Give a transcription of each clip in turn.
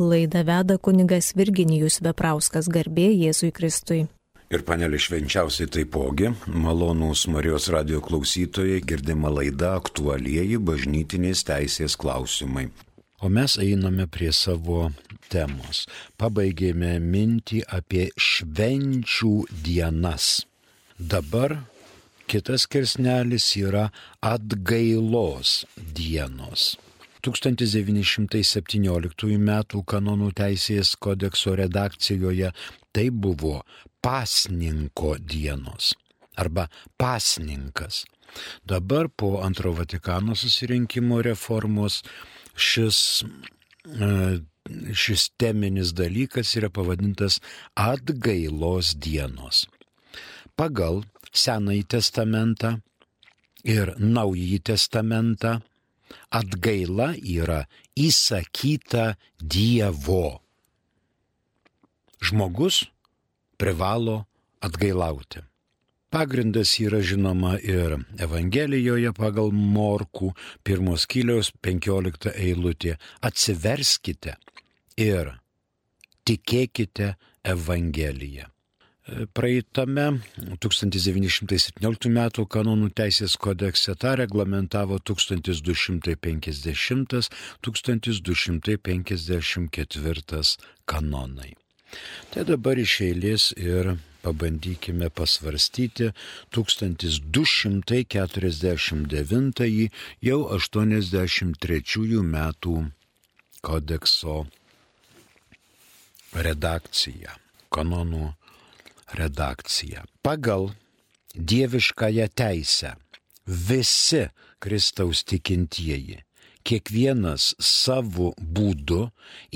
Laida veda kunigas Virginijus Veprauskas garbė Jėzui Kristui. Ir panelė švenčiausiai taipogi, malonūs Marijos radio klausytojai, girdima laida aktualieji bažnytinės teisės klausimai. O mes einame prie savo temos. Pabaigėme mintį apie švenčių dienas. Dabar kitas kirsnelis yra atgailos dienos. 1917 m. kanonų teisės kodekso redakcijoje tai buvo pasninko dienos arba pasninkas. Dabar po antro Vatikano susirinkimo reformos šis, e, šis teminis dalykas yra pavadintas atgailos dienos. Pagal Senąjį testamentą ir Naująjį testamentą atgaila yra įsakyta Dievo. Žmogus privalo atgailauti. Pagrindas yra žinoma ir Evangelijoje pagal Morkų pirmos kiliaus 15 eilutė. Atsiverskite ir tikėkite Evangeliją. Praeitame 1917 m. kanonų teisės kodekse tą reglamentavo 1250-1254 kanonai. Tai dabar iš eilės ir pabandykime pasvarstyti 1249 jau 83 metų kodekso redakciją, kanonų redakciją. Pagal dieviškąją teisę visi Kristaus tikintieji kiekvienas savo būdu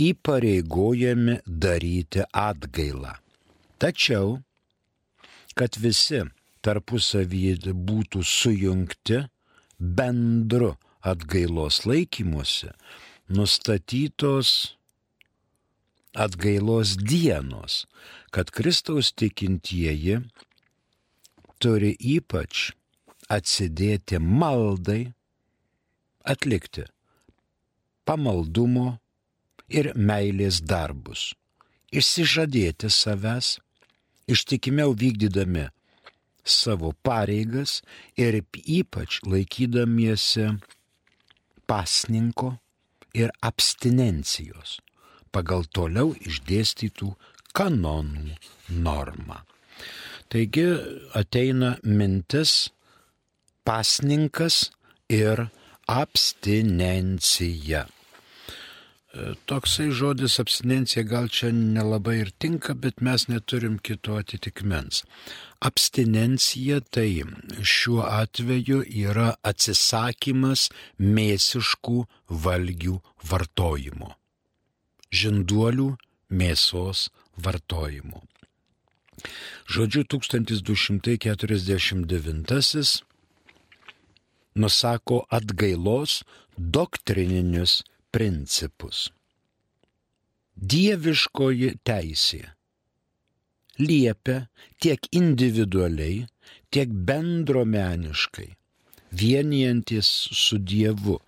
įpareigojami daryti atgailą. Tačiau, kad visi tarpusavyje būtų sujungti bendru atgailos laikymuose, nustatytos atgailos dienos, kad Kristaus tikintieji turi ypač atsidėti maldai, atlikti pamaldumo ir meilės darbus, išsižadėti savęs, ištikimiau vykdydami savo pareigas ir ypač laikydamiesi pasninko ir abstinencijos pagal toliau išdėstytų kanonų normą. Taigi ateina mintis pasninkas ir abstinencija. E, toksai žodis abstinencija gal čia nelabai ir tinka, bet mes neturim kito atitikmens. Abstinencija tai šiuo atveju yra atsisakymas mėsiškų valgių vartojimo. Žinduolių mėsos vartojimo. Žodžiu 1249 nusako atgailos doktrininius principus. Dieviškoji teisė liepia tiek individualiai, tiek bendromeniškai, vienijantis su Dievu,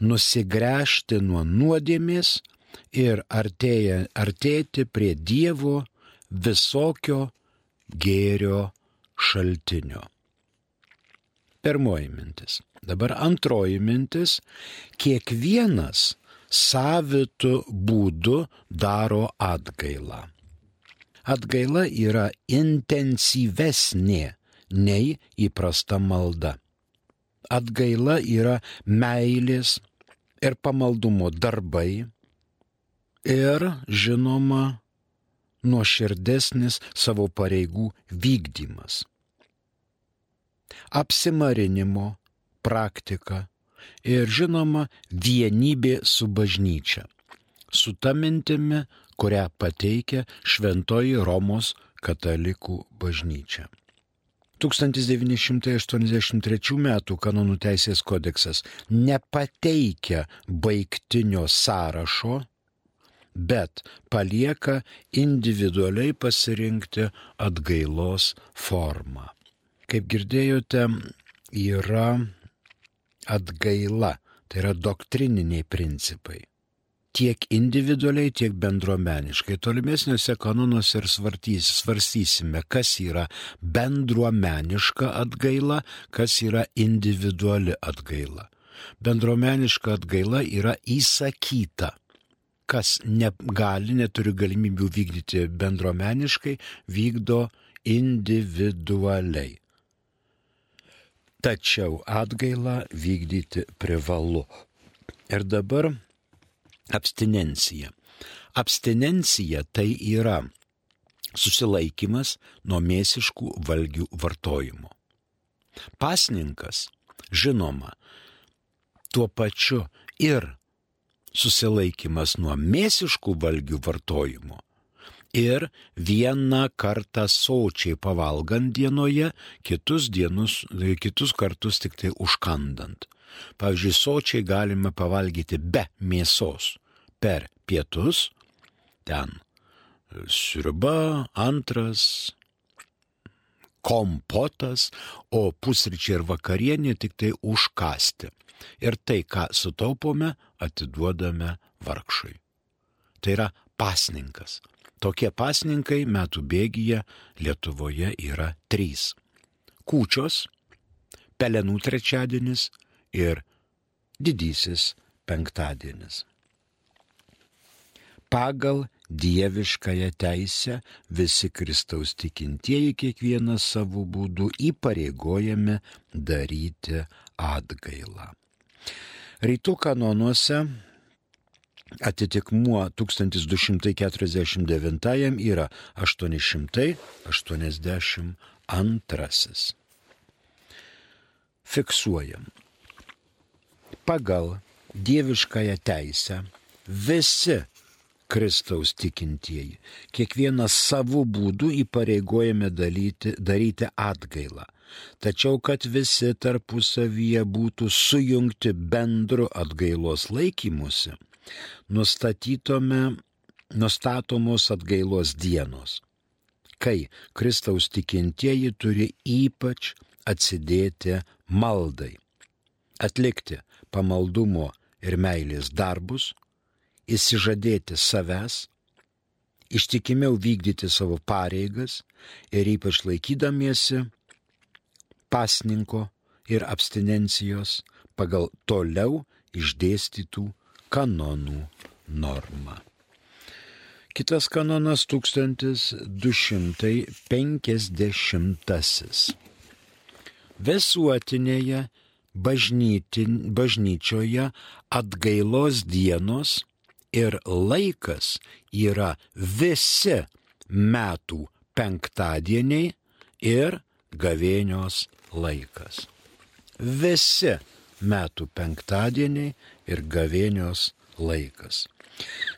nusigręžti nuo nuodėmės ir artėja, artėti prie Dievo visokio gėrio šaltinio. Pirmoji mintis. Dabar antroji mintis. Kiekvienas savitų būdų daro atgailą. Atgaila yra intensyvesnė nei įprasta malda. Atgaila yra meilės ir pamaldumo darbai ir, žinoma, nuoširdesnis savo pareigų vykdymas apsimarinimo praktika ir žinoma vienybė su bažnyčia. Su ta mintimi, kurią pateikia Šventoji Romos katalikų bažnyčia. 1983 m. kanonų teisės kodeksas nepateikia baigtinio sąrašo, bet palieka individualiai pasirinkti atgailos formą. Kaip girdėjote, yra atgaila, tai yra doktrininiai principai. tiek individualiai, tiek bendruomeniškai. Tolimesniuose kanonuose ir svarstysime, kas yra bendruomeniška atgaila, kas yra individuali atgaila. Bendruomeniška atgaila yra įsakyta. Kas negali, neturi galimybių vykdyti bendruomeniškai, vykdo individualiai. Tačiau atgailą vykdyti privalu. Ir dabar abstinencija. Abstinencija tai yra susilaikimas nuo mėsiškų valgių vartojimo. Pasninkas, žinoma, tuo pačiu ir susilaikimas nuo mėsiškų valgių vartojimo ir vieną kartą sočiai pavalgant dienoje, kitus, dienus, kitus kartus tik tai užkandant. Pavyzdžiui, sočiai galime pavalgyti be mėsos per pietus, ten sriuba, antras, kompotas, o pusryčiai ir vakarienė tik tai užkasti. Ir tai, ką sutaupome, atiduodame vargšui. Tai yra pasninkas. Tokie pasninkai metų bėgyje Lietuvoje yra trys. Kūčios, pelenų trečiadienis ir didysis penktadienis. Pagal dieviškąją teisę visi Kristaus tikintieji kiekvienas savo būdu įpareigojami daryti atgailą. Rytų kanonuose atitikmuo 1249 yra 882. Fiksuojam. Pagal dieviškąją teisę visi Kristaus tikintieji, kiekvienas savo būdu įpareigojame dalyti, daryti atgailą. Tačiau, kad visi tarpusavyje būtų sujungti bendru atgailos laikymusi, nustatomos atgailos dienos, kai Kristaus tikintieji turi ypač atsidėti maldai, atlikti pamaldumo ir meilės darbus, įsižadėti savęs, ištikimiau vykdyti savo pareigas ir ypač laikydamiesi pasninko ir abstinencijos pagal toliau išdėstytų kanonų normą. Kitas kanonas 1250. Visuotinėje bažnyčioje atgailos dienos ir laikas yra visi metų penktadieniai ir gavėnios laikas. Visi metų penktadieniai ir gavėnios laikas.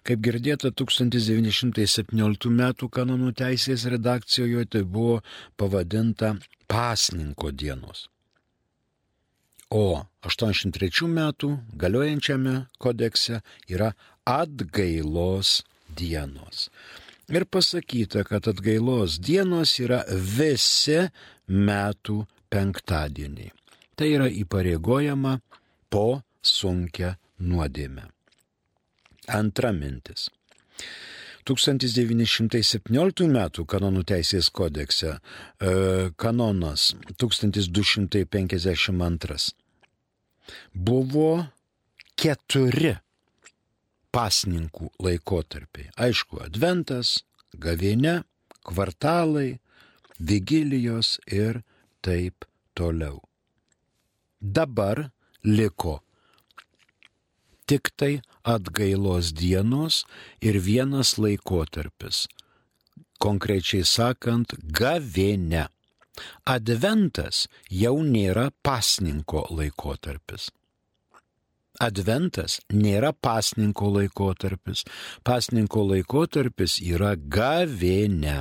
Kaip girdėta 1917 m. kanonų teisės redakcijoje tai buvo pavadinta pasninko dienos. O 83 metų galiojančiame kodekse yra atgailos dienos. Ir pasakyta, kad atgailos dienos yra visi metų penktadieniai. Tai yra įpareigojama po sunkia nuodėme. Antra mintis. 1917 m. kanonų teisės kodekse e, kanonas 1252 buvo keturi pasninkų laikotarpiai. Aišku, adventas, gavėne, kvartalai, vigilijos ir taip toliau. Dabar liko tik tai atgailos dienos ir vienas laikotarpis, konkrečiai sakant, gavėne. Adventas jau nėra pasninko laikotarpis. Adventas nėra pasninko laikotarpis. Pasninko laikotarpis yra gavėne.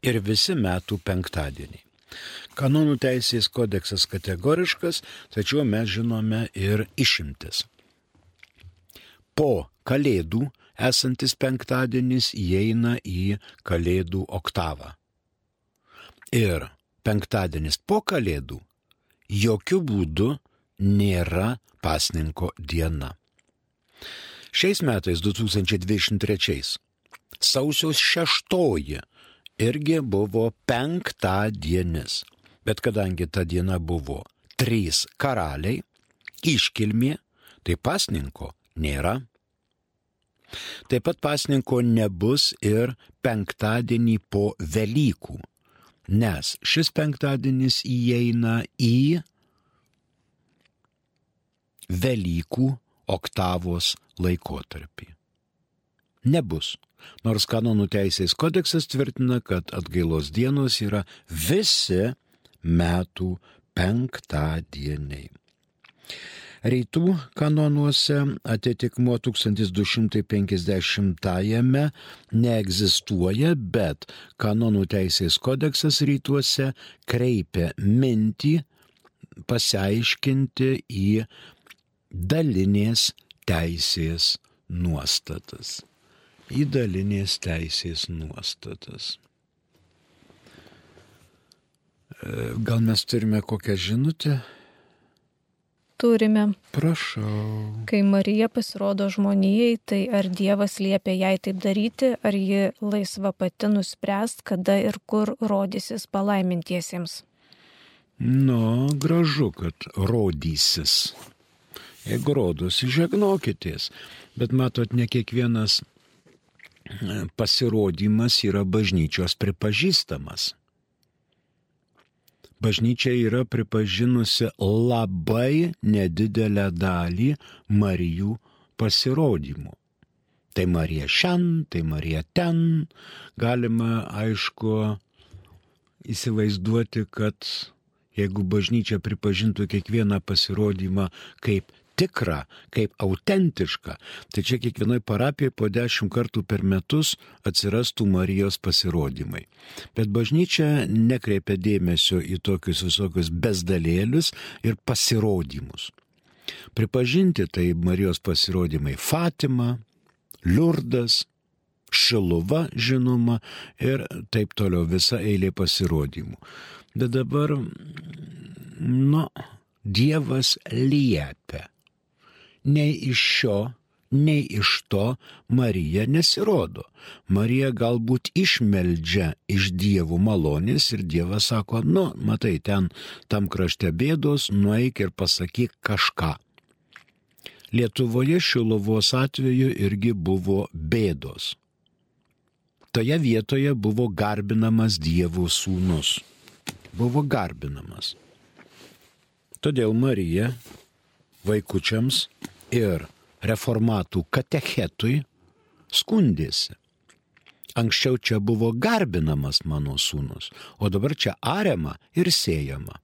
Ir visi metų penktadieniai. Kanonų teisės kodeksas kategoriškas, tačiau mes žinome ir išimtis. Po kalėdų esantis penktadienis įeina į kalėdų oktavą. Ir penktadienis po kalėdų jokių būdų nėra pasninko diena. Šiais metais 2023 sausio šeštoji irgi buvo penktadienis. Bet kadangi ta diena buvo trys karaliai, iškilmė, tai pasninko nėra. Taip pat pasninko nebus ir penktadienį po Velykų, nes šis penktadienis įeina į Velykų oktavos laikotarpį. Nebus. Nors kanonų teisės kodeksas tvirtina, kad atgailos dienos yra visi metų penktadieniai. Rytų kanonuose atitikmuo 1250-ame neegzistuoja, bet kanonų teisės kodeksas rytuose kreipia mintį pasiaiškinti į dalinės teisės nuostatas. Į dalinės teisės nuostatas. E, gal mes turime kokią žinutę? Turime. Prašau. Kai Marija pasirodo žmonijai, tai ar Dievas liepia jai taip daryti, ar ji laisva pati nuspręst, kada ir kur rodysis palaimintiesiems? Nu, gražu, kad rodysis. Jeigu rodosi, žegnokitės. Bet matot, ne kiekvienas pasirodymas yra bažnyčios pripažįstamas bažnyčia yra pripažinusi labai nedidelę dalį Marijų pasirodymų. Tai Marija šiandien, tai Marija ten. Galima, aišku, įsivaizduoti, kad jeigu bažnyčia pripažintų kiekvieną pasirodymą kaip tikrą, kaip autentišką, tai čia kiekvienoje parapijoje po dešimt kartų per metus atsirastų Marijos pasirodymai. Bet bažnyčia nekreipia dėmesio į tokius visokius bezdalėlius ir pasirodymus. Pripažinti tai Marijos pasirodymai Fatima, Liurdas, Šiluva žinoma ir taip toliau visa eilė pasirodymų. Bet dabar, nu, Dievas liepia nei iš šio, nei iš to Marija nesirodo. Marija galbūt išmeldžia iš dievų malonės ir dievas sako, nu, matai, ten tam krašte bėdos, nueik ir pasakyk kažką. Lietuvoje Šilovos atveju irgi buvo bėdos. Toje vietoje buvo garbinamas Dievo sūnus. Buvo garbinamas. Todėl Marija vaikučiams ir reformatų katechetui skundėsi. Anksčiau čia buvo garbinamas mano sūnus, o dabar čia ariama ir siejama.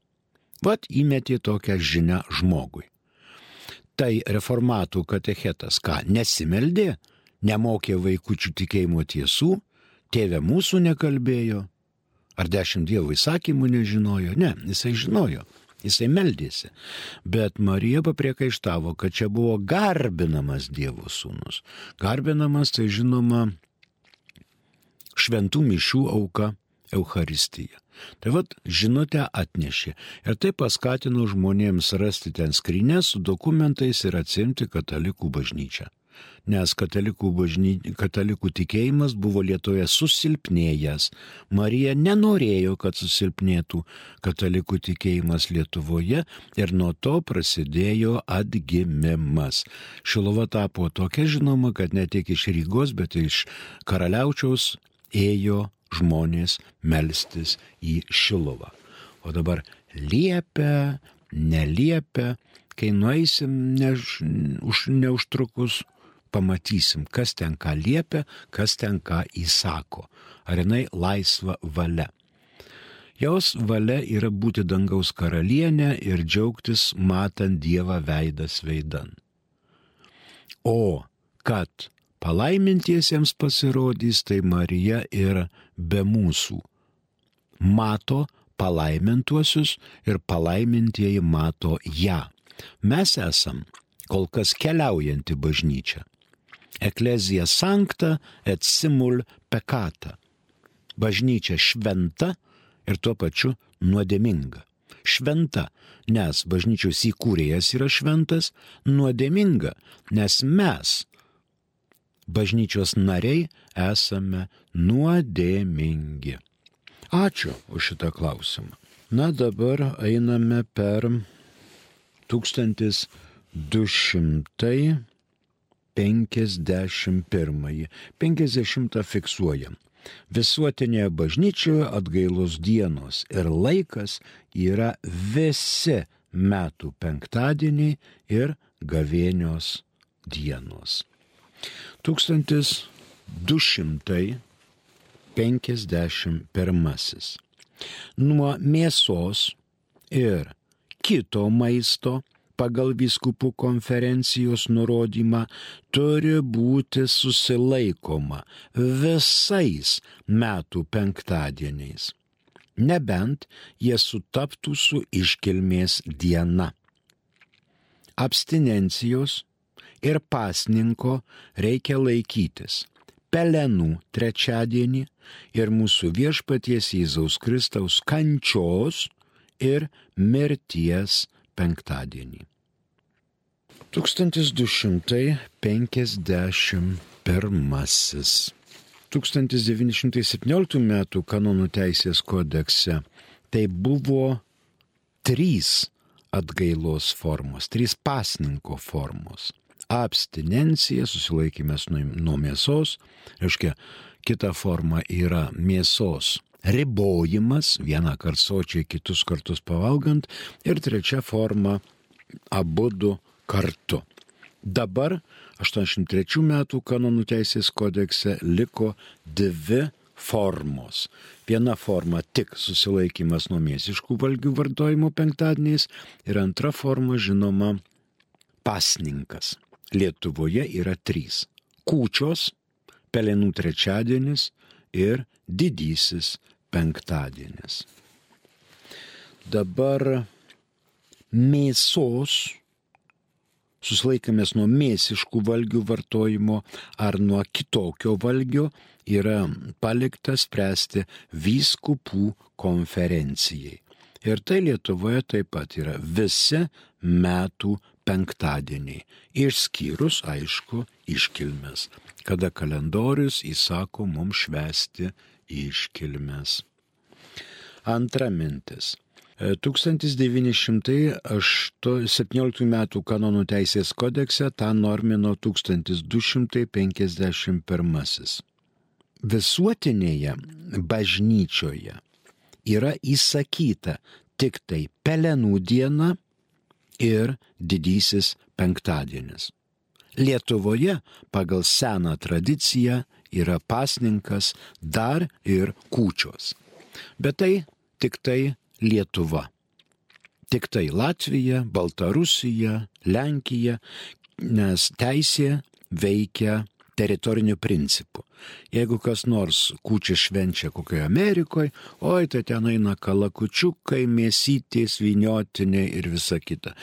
Vat įmetė tokią žinią žmogui. Tai reformatų katechetas ką, nesimeldė, nemokė vaikučių tikėjimo tiesų, tėvė mūsų nekalbėjo, ar dešimt dievų įsakymų nežinojo, ne, jisai žinojo jisai meldėsi. Bet Marija papriekaištavo, kad čia buvo garbinamas Dievo sūnus. Garbinamas tai žinoma šventų mišių auka Euharistija. Tai vad žinutę atnešė ir tai paskatino žmonėms rasti ten skrinę su dokumentais ir atsimti katalikų bažnyčią nes katalikų, bažny, katalikų tikėjimas buvo Lietuvoje susilpnėjęs. Marija nenorėjo, kad susilpnėtų katalikų tikėjimas Lietuvoje ir nuo to prasidėjo atgimimas. Šilova tapo tokia žinoma, kad ne tik iš Rygos, bet iš karaliaučiaus ėjo žmonės melstis į Šilovą. O dabar liepia, neliepia, kai nueisim než, už, neužtrukus pamatysim, kas ten ką liepia, kas ten ką įsako. Ar jinai laisva valia. Jos valia yra būti dangaus karalienė ir džiaugtis matant Dievą veidas veidan. O kad palaimintiesiems pasirodys, tai Marija ir be mūsų. Mato palaimintuosius ir palaimintieji mato ją. Mes esam kol kas keliaujanti bažnyčia. Eklezija sankta et simul pekata. Bažnyčia šventa ir tuo pačiu nuodėminga. Šventa, nes bažnyčios įkūrėjas yra šventas, nuodėminga, nes mes bažnyčios nariai esame nuodėmingi. Ačiū už šitą klausimą. Na dabar einame per 1251. 50 fiksuojam. Visuotinėje bažnyčioje atgailos dienos ir laikas yra visi metų penktadieniai ir gavėnios dienos. 1251. Nuo mėsos ir kito maisto pagal viskupų konferencijos nurodymą turi būti susilaikoma visais metų penktadieniais, nebent jie sutaptų su iškilmės diena. Abstinencijos ir pasninko reikia laikytis pelenų trečiadienį ir mūsų viešpaties Jėzaus Kristaus kančios ir mirties penktadienį. 1251. 1917 m. kanonų teisės kodekse tai buvo trys atgailos formos, trys pasninko formos. Abstinencija, susilaikymas nuo mėsos, reiškia, kita forma yra mėsos ribojimas, vieną kartą sočiai, kitus kartus pavalgant, ir trečia forma - abu du kartu. Dabar 83 metų kanonų teisės kodekse liko dvi formos. Viena forma tik susilaikimas nuo mėsiškų valgių vartojimo penktadieniais ir antra forma žinoma pasninkas. Lietuvoje yra trys - kūčios, pelenų trečiadienis ir didysis penktadienis. Dabar mėsos, susilaikėmės nuo mėsiškų valgių vartojimo ar nuo kitokio valgio, yra paliktas spręsti vyskupų konferencijai. Ir tai Lietuvoje taip pat yra visi metų penktadieniai, išskyrus, aišku, iškilmes, kada kalendorius įsako mums švesti iškilmes. Antra mintis. 1917 e, m. kanonų teisės kodekse tą normino 1251. Visuotinėje bažnyčioje yra įsakyta tik tai pelenų diena ir didysis penktadienis. Lietuvoje pagal seną tradiciją yra pasninkas dar ir kūčios. Bet tai tik tai Lietuva. Tik tai Latvija, Baltarusija, Lenkija, nes teisė veikia teritoriniu principu. Jeigu kas nors kūčia švenčia kokioje Amerikoje, oi, tai ten eina kalakučiukai, mėsytės, viniotiniai ir visa kita.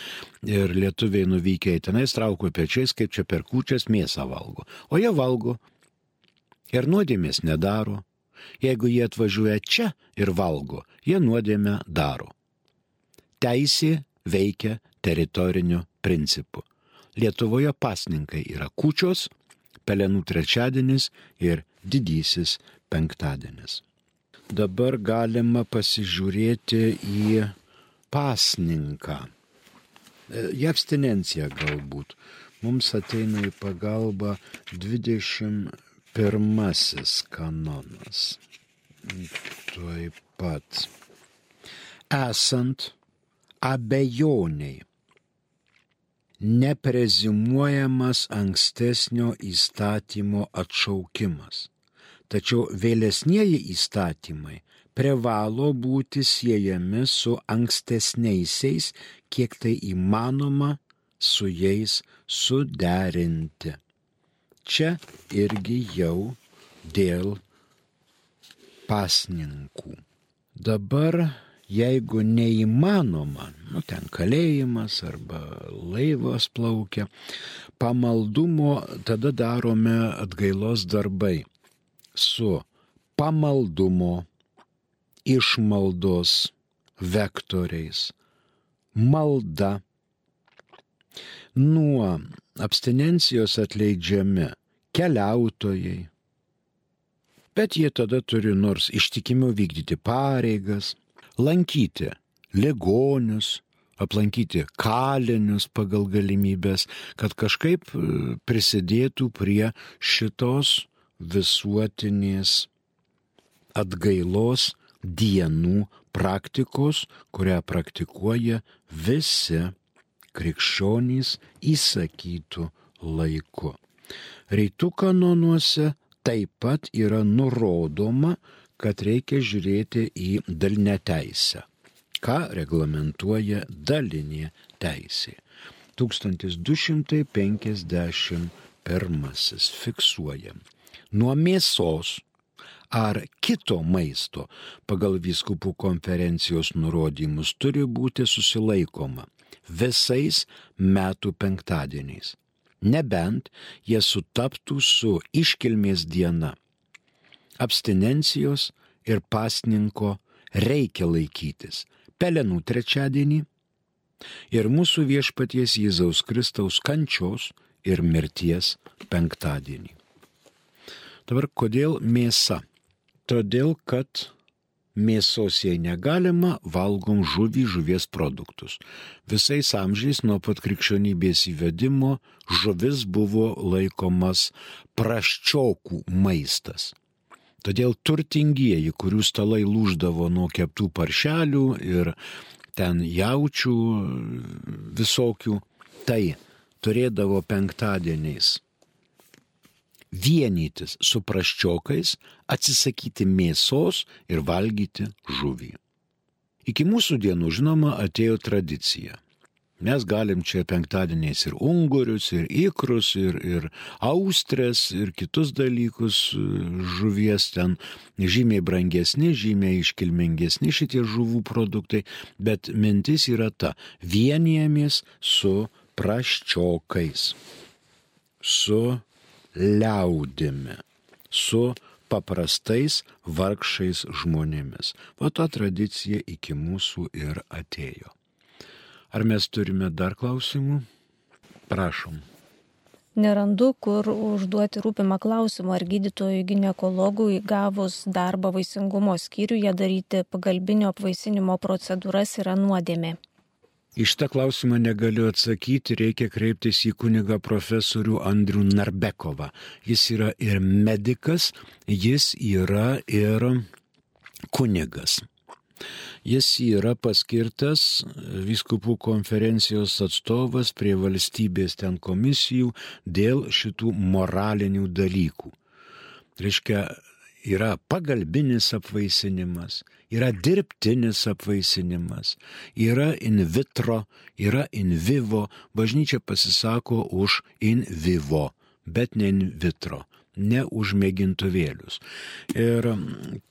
Ir lietuviai nuvykę į tenais trauko pečiais, kaip čia per kūčias mėsą valgo. O jie valgo ir nuodėmės nedaro. Jeigu jie atvažiuoja čia ir valgo, jie nuodėmę daro. Teisė veikia teritoriniu principu. Lietuvoje pasninkai yra kučios, pelenų trečiadienis ir didysis penktadienis. Dabar galima pasižiūrėti į pasninką. Į abstinenciją galbūt. Mums ateina į pagalbą 20 Pirmasis kanonas. Tuoj pat. Esant abejoniai, neprezimuojamas ankstesnio įstatymo atšaukimas. Tačiau vėlesnieji įstatymai privalo būti siejami su ankstesniaisiais, kiek tai įmanoma su jais suderinti čia irgi jau dėl pasninkų. Dabar, jeigu neįmanoma, nu ten kalėjimas arba laivas plaukia, pamaldumo tada darome atgailos darbai su pamaldumo, išmaldos vektoriais, malda, nuo abstinencijos atleidžiami keliautojai. Bet jie tada turi nors ištikimiau vykdyti pareigas, lankyti ligonius, aplankyti kalinius pagal galimybės, kad kažkaip e, prisidėtų prie šitos visuotinės atgailos dienų praktikos, kurią praktikuoja visi krikščionys įsakytų laiku. Reitų kanonuose taip pat yra nurodoma, kad reikia žiūrėti į dalinę teisę ką reglamentuoja dalinė teisė. 1251 fiksuojam. Nuo mėsos ar kito maisto pagal vyskupų konferencijos nurodymus turi būti susilaikoma visais metų penktadieniais, nebent jie sutaptų su iškilmės diena. Abstinencijos ir pasninko reikia laikytis, pelenų trečiadienį ir mūsų viešpaties Jėzaus Kristaus kančios ir mirties penktadienį. Dabar kodėl mėsa? Todėl, kad mėsos jei negalima, valgom žuvį, žuvies produktus. Visais amžiais nuo pat krikščionybės įvedimo žuvis buvo laikomas praščiokų maistas. Todėl turtingieji, kurių stalai lūždavo nuo keptų paršelių ir ten jaučių visokių, tai turėdavo penktadieniais vienytis su praščiokais, atsisakyti mėsos ir valgyti žuvį. Iki mūsų dienų, žinoma, atėjo tradicija Mes galim čia penktadieniais ir ungurius, ir ikrus, ir, ir austrės, ir kitus dalykus žuvies ten žymiai brangesni, žymiai iškilmingesni šitie žuvų produktai, bet mintis yra ta - vienijamės su praščiokais, su liaudimi, su paprastais vargšais žmonėmis. O ta tradicija iki mūsų ir atėjo. Ar mes turime dar klausimų? Prašom. Nerandu, kur užduoti rūpimą klausimą, ar gydytojui gynekologui gavus darbą vaisingumo skyriuje daryti pagalbinio apvaisinimo procedūras yra nuodėmė. Iš tą klausimą negaliu atsakyti, reikia kreiptis į kunigą profesorių Andrių Narbekovą. Jis yra ir medikas, jis yra ir kunigas. Jis yra paskirtas viskupų konferencijos atstovas prie valstybės ten komisijų dėl šitų moralinių dalykų. Reiškia, yra pagalbinis apvaisinimas, yra dirbtinis apvaisinimas, yra in vitro, yra in vivo, bažnyčia pasisako už in vivo, bet ne in vitro ne už mėgintuvėlius. Ir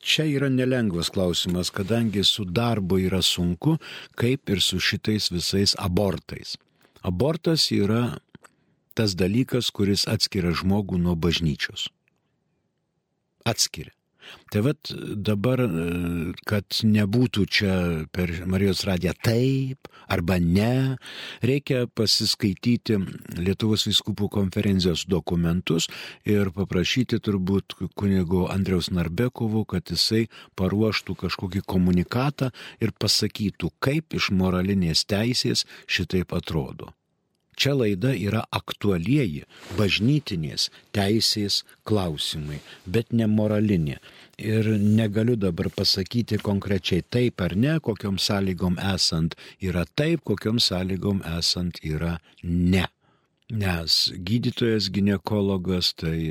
čia yra nelengvas klausimas, kadangi su darbu yra sunku, kaip ir su šitais visais abortais. Abortas yra tas dalykas, kuris atskiria žmogų nuo bažnyčios. Atskiria. Tai vad dabar, kad nebūtų čia per Marijos radiją taip arba ne, reikia pasiskaityti Lietuvos viskupų konferencijos dokumentus ir paprašyti turbūt kunigo Andriaus Narbekovo, kad jisai paruoštų kažkokį komunikatą ir pasakytų, kaip iš moralinės teisės šitaip atrodo. Čia laida yra aktualieji bažnytinės teisės klausimai, bet ne moralinė. Ir negaliu dabar pasakyti konkrečiai taip ar ne, kokiom sąlygom esant yra taip, kokiom sąlygom esant yra ne. Nes gydytojas gynekologas tai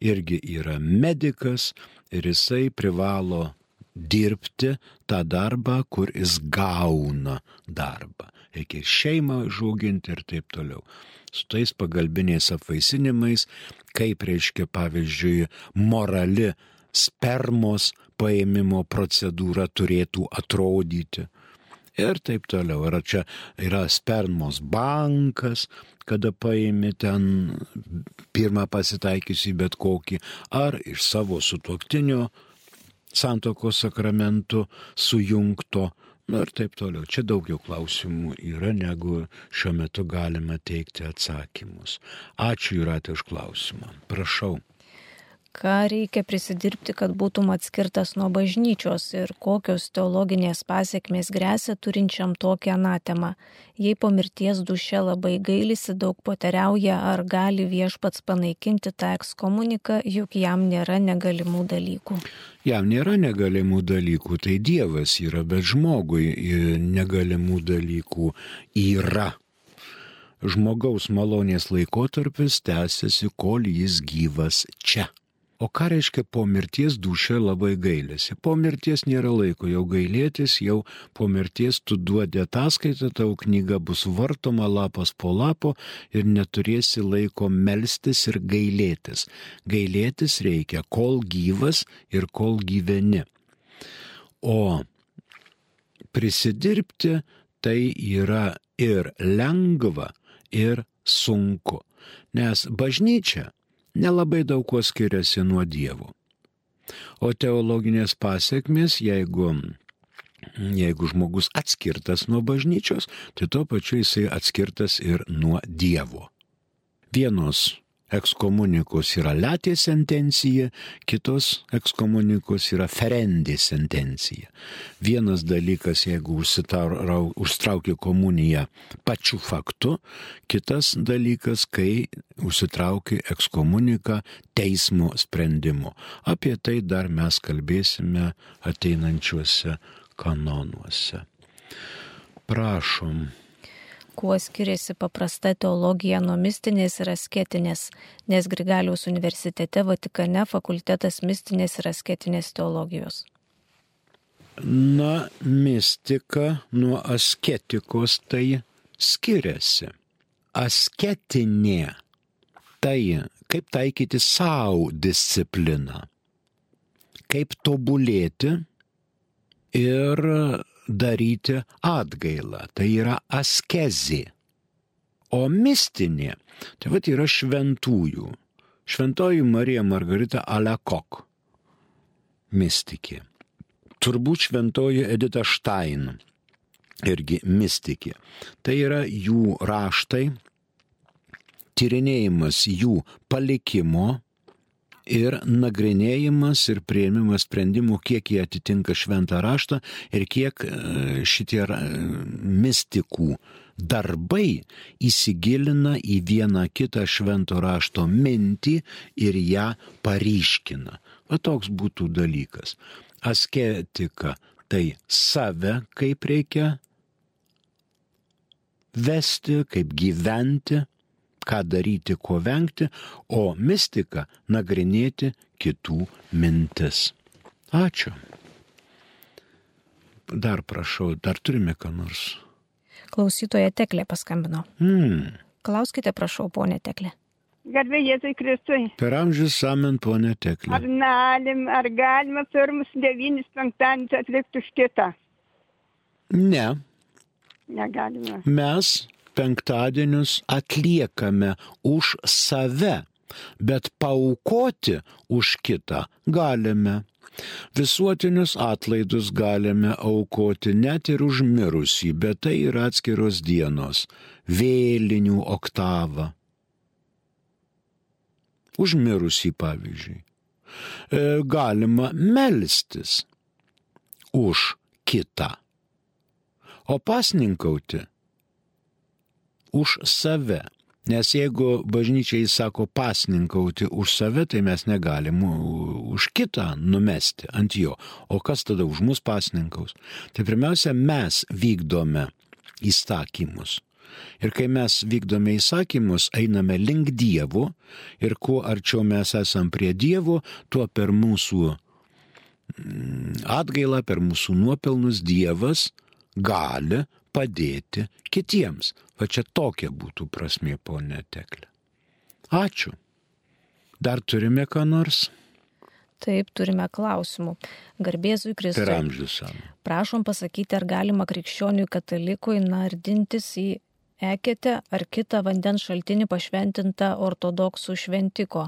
irgi yra medikas ir jisai privalo dirbti tą darbą, kur jis gauna darbą reikia ir šeimą žauginti ir taip toliau. Su tais pagalbiniais apvaisinimais, kaip reiškia pavyzdžiui morali spermos paėmimo procedūra turėtų atrodyti. Ir taip toliau. Ar čia yra spermos bankas, kada paėmė ten pirmą pasitaikiusi bet kokį, ar iš savo sutuoktinio santokos sakramentų sujungto Nu ir taip toliau. Čia daugiau klausimų yra, negu šiuo metu galima teikti atsakymus. Ačiū Jūratė už klausimą. Prašau ką reikia prisidirbti, kad būtum atskirtas nuo bažnyčios ir kokios teologinės pasiekmės grėsia turinčiam tokią anatemą. Jei po mirties duše labai gailisi, daug poteriauja, ar gali viešpats panaikinti tą ekskomuniką, juk jam nėra negalimų dalykų. Jam nėra negalimų dalykų, tai Dievas yra, bet žmogui negalimų dalykų yra žmogaus malonės laikotarpis tęsiasi, kol jis gyvas čia. O ką reiškia po mirties dušė labai gailėsi? Po mirties nėra laiko jau gailėtis, jau po mirties tu duodi ataskaitą, tau knyga bus vartoma lapas po lapo ir neturėsi laiko melstis ir gailėtis. Gailėtis reikia, kol gyvas ir kol gyveni. O prisidirbti tai yra ir lengva, ir sunku. Nes bažnyčia nelabai daug kuo skiriasi nuo Dievo. O teologinės pasiekmes, jeigu, jeigu žmogus atskirtas nuo bažnyčios, tai tuo pačiu jisai atskirtas ir nuo Dievo. Vienos ekskomunikos yra letė sentencija, kitos ekskomunikos yra ferendė sentencija. Vienas dalykas, jeigu užsitraukia komuniją pačiu faktu, kitas dalykas, kai užsitraukia ekskomuniką teismo sprendimu. Apie tai dar mes kalbėsime ateinančiuose kanonuose. Prašom kuo skiriasi paprasta teologija nuo mistinės ir asketinės, nes Grigaliaus universitete Vatikane fakultetas mistinės ir asketinės teologijos. Na, mistika nuo asketikos tai skiriasi. Asketinė tai kaip taikyti savo discipliną, kaip tobulėti ir daryti atgailą. Tai yra askezė. O mistinė, tai vad yra šventųjų. Šventoji Marija Margarita Alekok. Mistikė. Turbūt šventoji Edita Štain. Irgi mistikė. Tai yra jų raštai, tyrinėjimas jų palikimo ir nagrinėjimas ir prieimimas sprendimų, kiek jie atitinka šventą raštą ir kiek e, šitie mistikų darbai įsigilina į vieną kitą švento rašto mintį ir ją paryškina. Va toks būtų dalykas. Asketika tai save kaip reikia vesti, kaip gyventi, ką daryti, ko vengti, o mistika nagrinėti kitų mintis. Ačiū. Dar prašau, dar turime ką nors. Klausytoja Teklė paskambino. Hmm. Klauskite, prašau, ponė Teklė. Garbė Jėzui Kristui. Per amžius samen, ponė Teklė. Ar, nalim, ar galima pirmus devynis penktadienius atlikti už kitą? Ne. Negalima. Mes penktadienius atliekame už save, bet paukoti už kitą galime. Visuotinius atlaidus galime aukoti net ir už mirusį, bet tai yra atskiros dienos - vėlinių oktava. Už mirusį pavyzdžiui. E, galima melstis už kitą. O pasninkauti už save. Nes jeigu bažnyčiai sako pasninkauti už save, tai mes negalim už kitą numesti ant jo. O kas tada už mus pasninkaus? Tai pirmiausia, mes vykdome įstatymus. Ir kai mes vykdome įsakymus, einame link Dievo ir kuo arčiau mes esam prie Dievo, tuo per mūsų mm, atgailą, per mūsų nuopelnus Dievas gali padėti kitiems. Va čia tokia būtų prasmė, ponė Teklė. Ačiū. Dar turime ką nors? Taip, turime klausimų. Garbėzui Kristui. Per amžius. Prašom pasakyti, ar galima krikščioniui katalikui nardintis į eketę ar kitą vandens šaltinį pašventintą ortodoksų šventiko.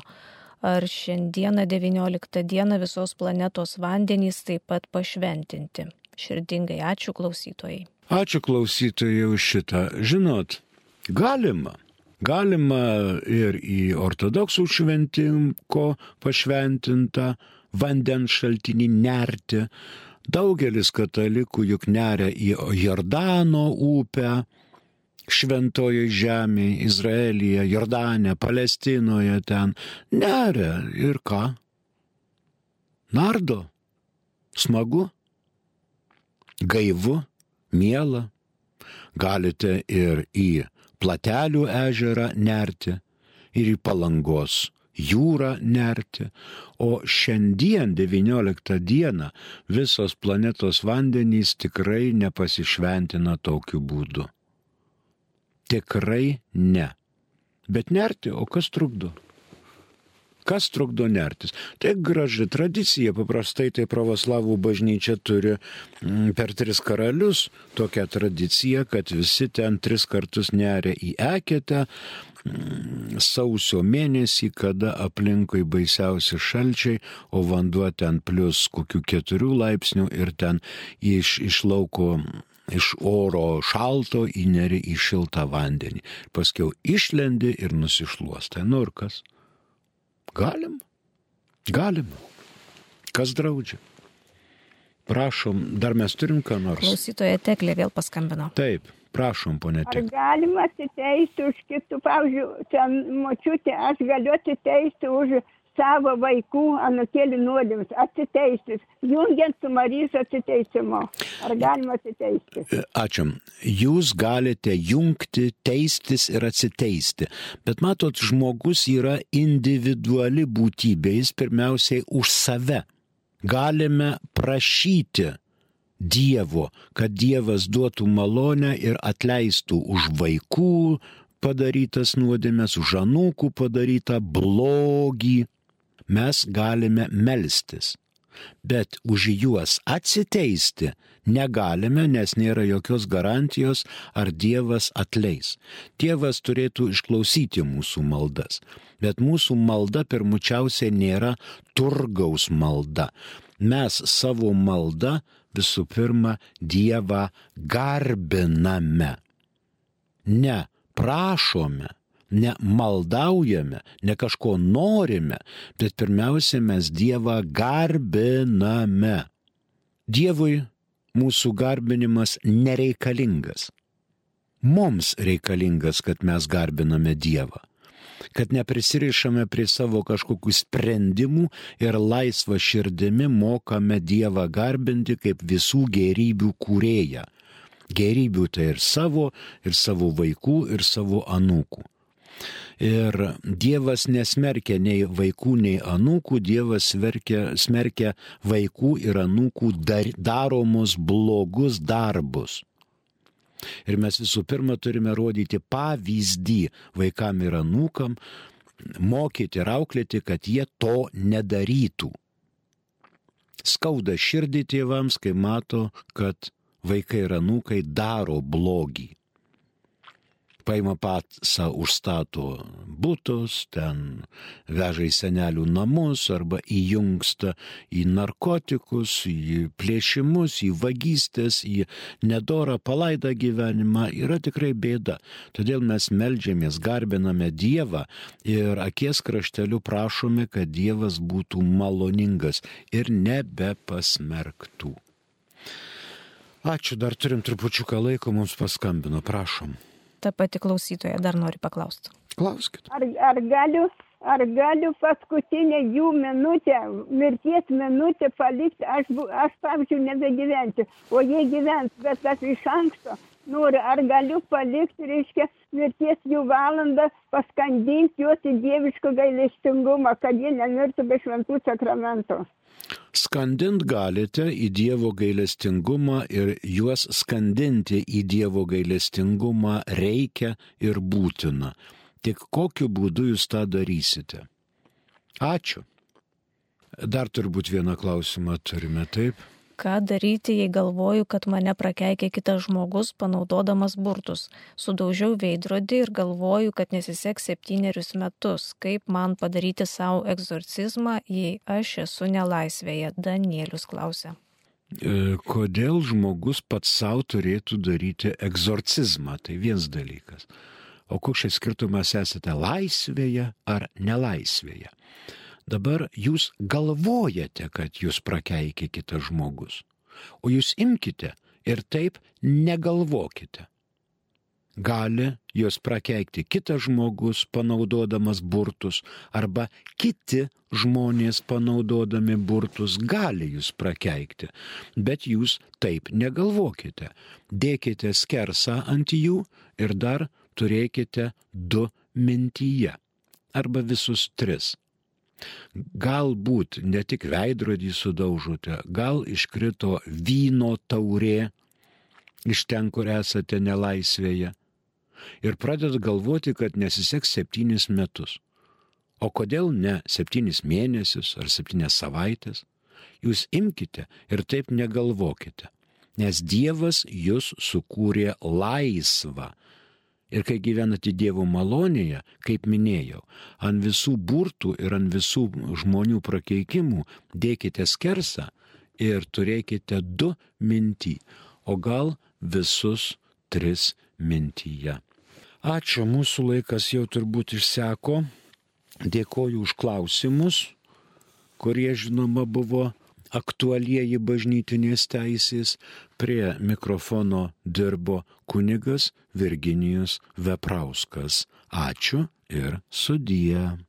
Ar šiandieną 19 dieną visos planetos vandenys taip pat pašventinti. Širdingai ačiū klausytojai. Ačiū klausytojai už šitą. Žinot, galima. Galima ir į ortodoksų šventimko pašventintą vandens šaltinį nerti. Daugelis katalikų juk neria į Jordano upę, šventojo žemėje, Izraelyje, Jordane, Palestinoje ten. Neria ir ką? Nardo. Smagu. Gaivu, miela. Galite ir į platelių ežerą nerti, ir į palangos jūrą nerti, o šiandien 19 dieną visos planetos vandenys tikrai nepasišventina tokiu būdu. Tikrai ne. Bet nerti, o kas trukdo? Kas trukdo nertis? Tai graži tradicija, paprastai tai pravoslavų bažnyčia turi mm, per tris karalius tokią tradiciją, kad visi ten tris kartus neria į eketę, mm, sausio mėnesį, kada aplinkui baisiausi šalčiai, o vanduo ten plus kokių keturių laipsnių ir ten iš, iš lauko iš oro šalto įneri į šiltą vandenį. Paskiau išlendi ir nusišluostai. Nu ir kas? Galim. Galim. Kas draudžia? Prašom, dar mes turim ką nors. Klausytoja Teklė vėl paskambino. Taip, prašom, ponė Ar Teklė. galima atiteisti už kitų, pavyzdžiui, ten močiutė, aš galiu atiteisti už savo vaikų anukėlių nuodėmes, atiteisti, jungiant su Marijos atiteisimu. Ar galima atiteisti? Ačiū. Jūs galite jungti, teistis ir atsiteisti. Bet matot, žmogus yra individuali būtybė, jis pirmiausiai už save. Galime prašyti Dievo, kad Dievas duotų malonę ir atleistų už vaikų padarytas nuodėmės, už anūkų padarytą blogį. Mes galime melstis bet už juos atsiteisti negalime, nes nėra jokios garantijos, ar Dievas atleis. Dievas turėtų išklausyti mūsų maldas, bet mūsų malda pirmučiausiai nėra turgaus malda. Mes savo maldą visų pirma Dievą garbiname. Ne prašome, ne maldaujame, ne kažko norime, bet pirmiausia mes Dievą garbiname. Dievui mūsų garbinimas nereikalingas. Mums reikalingas, kad mes garbiname Dievą kad neprisirišame prie savo kažkokių sprendimų ir laisvą širdimi mokame Dievą garbinti kaip visų gerybių kūrėją. Gerybių tai ir savo, ir savo vaikų, ir savo anūkų. Ir Dievas nesmerkia nei vaikų, nei anūkų, Dievas smerkia, smerkia vaikų ir anūkų dar, daromus blogus darbus. Ir mes visų pirma turime rodyti pavyzdį vaikam ir anūkam, mokyti ir auklėti, kad jie to nedarytų. Skauda širdį tėvams, kai mato, kad vaikai ir anūkai daro blogį paima patsą užstato būtus, ten veža į senelių namus arba įjungsta į narkotikus, į plėšimus, į vagystės, į nedorą palaidą gyvenimą, yra tikrai bėda. Todėl mes melžiamės, garbiname Dievą ir akies krašteliu prašome, kad Dievas būtų maloningas ir nebepasmerktų. Ačiū, dar turim trupučiuką laiko, mums paskambino, prašom. Ta pati klausytoja dar nori paklausti. Klauskit. Ar, ar, galiu, ar galiu paskutinę jų minutę, mirties minutę palikti, aš, aš pavyzdžiui, nebegyventi, o jie gyvens, bet aš iš anksto noriu, ar galiu palikti, reiškia, mirties jų valandą, paskandinti juos į dievišką gailestingumą, kad jie nemirtų be šventų sakramentų. Skandint galite į Dievo gailestingumą ir juos skandinti į Dievo gailestingumą reikia ir būtina. Tik kokiu būdu jūs tą darysite? Ačiū. Dar turbūt vieną klausimą turime, taip? Ką daryti, jei galvoju, kad mane prakeikė kitas žmogus, panaudodamas burtus? Sudaužiau veidrodį ir galvoju, kad nesiseks septynerius metus. Kaip man padaryti savo egzorcizmą, jei aš esu nelaisvėje? Danielius klausia. E, kodėl žmogus pats savo turėtų daryti egzorcizmą, tai vienas dalykas. O koks šis skirtumas esate laisvėje ar nelaisvėje? Dabar jūs galvojate, kad jūs prakeikė kitas žmogus, o jūs imkite ir taip negalvokite gali juos prakeikti kitas žmogus panaudodamas burtus arba kiti žmonės panaudodami burtus gali jūs prakeikti. Bet jūs taip negalvokite. Dėkite skersą ant jų ir dar turėkite du mintyje. Arba visus tris. Galbūt ne tik veidrodį sudaužote, gal iškrito vyno taurė iš ten, kur esate nelaisvėje ir pradedat galvoti, kad nesiseks septynis metus. O kodėl ne septynis mėnesius ar septynias savaitės? Jūs imkite ir taip negalvokite, nes Dievas jūs sukūrė laisvą. Ir kai gyvenate Dievo malonėje, kaip minėjau, ant visų burtų ir ant visų žmonių prakeikimų dėkite skersą ir turėkite du mintį, o gal visus tris mintyje. Ačiū, mūsų laikas jau turbūt išseko. Dėkoju už klausimus, kurie žinoma buvo aktualieji bažnytinės teisės. Prie mikrofono dirbo kunigas Virginijus Veprauskas. Ačiū ir sudie.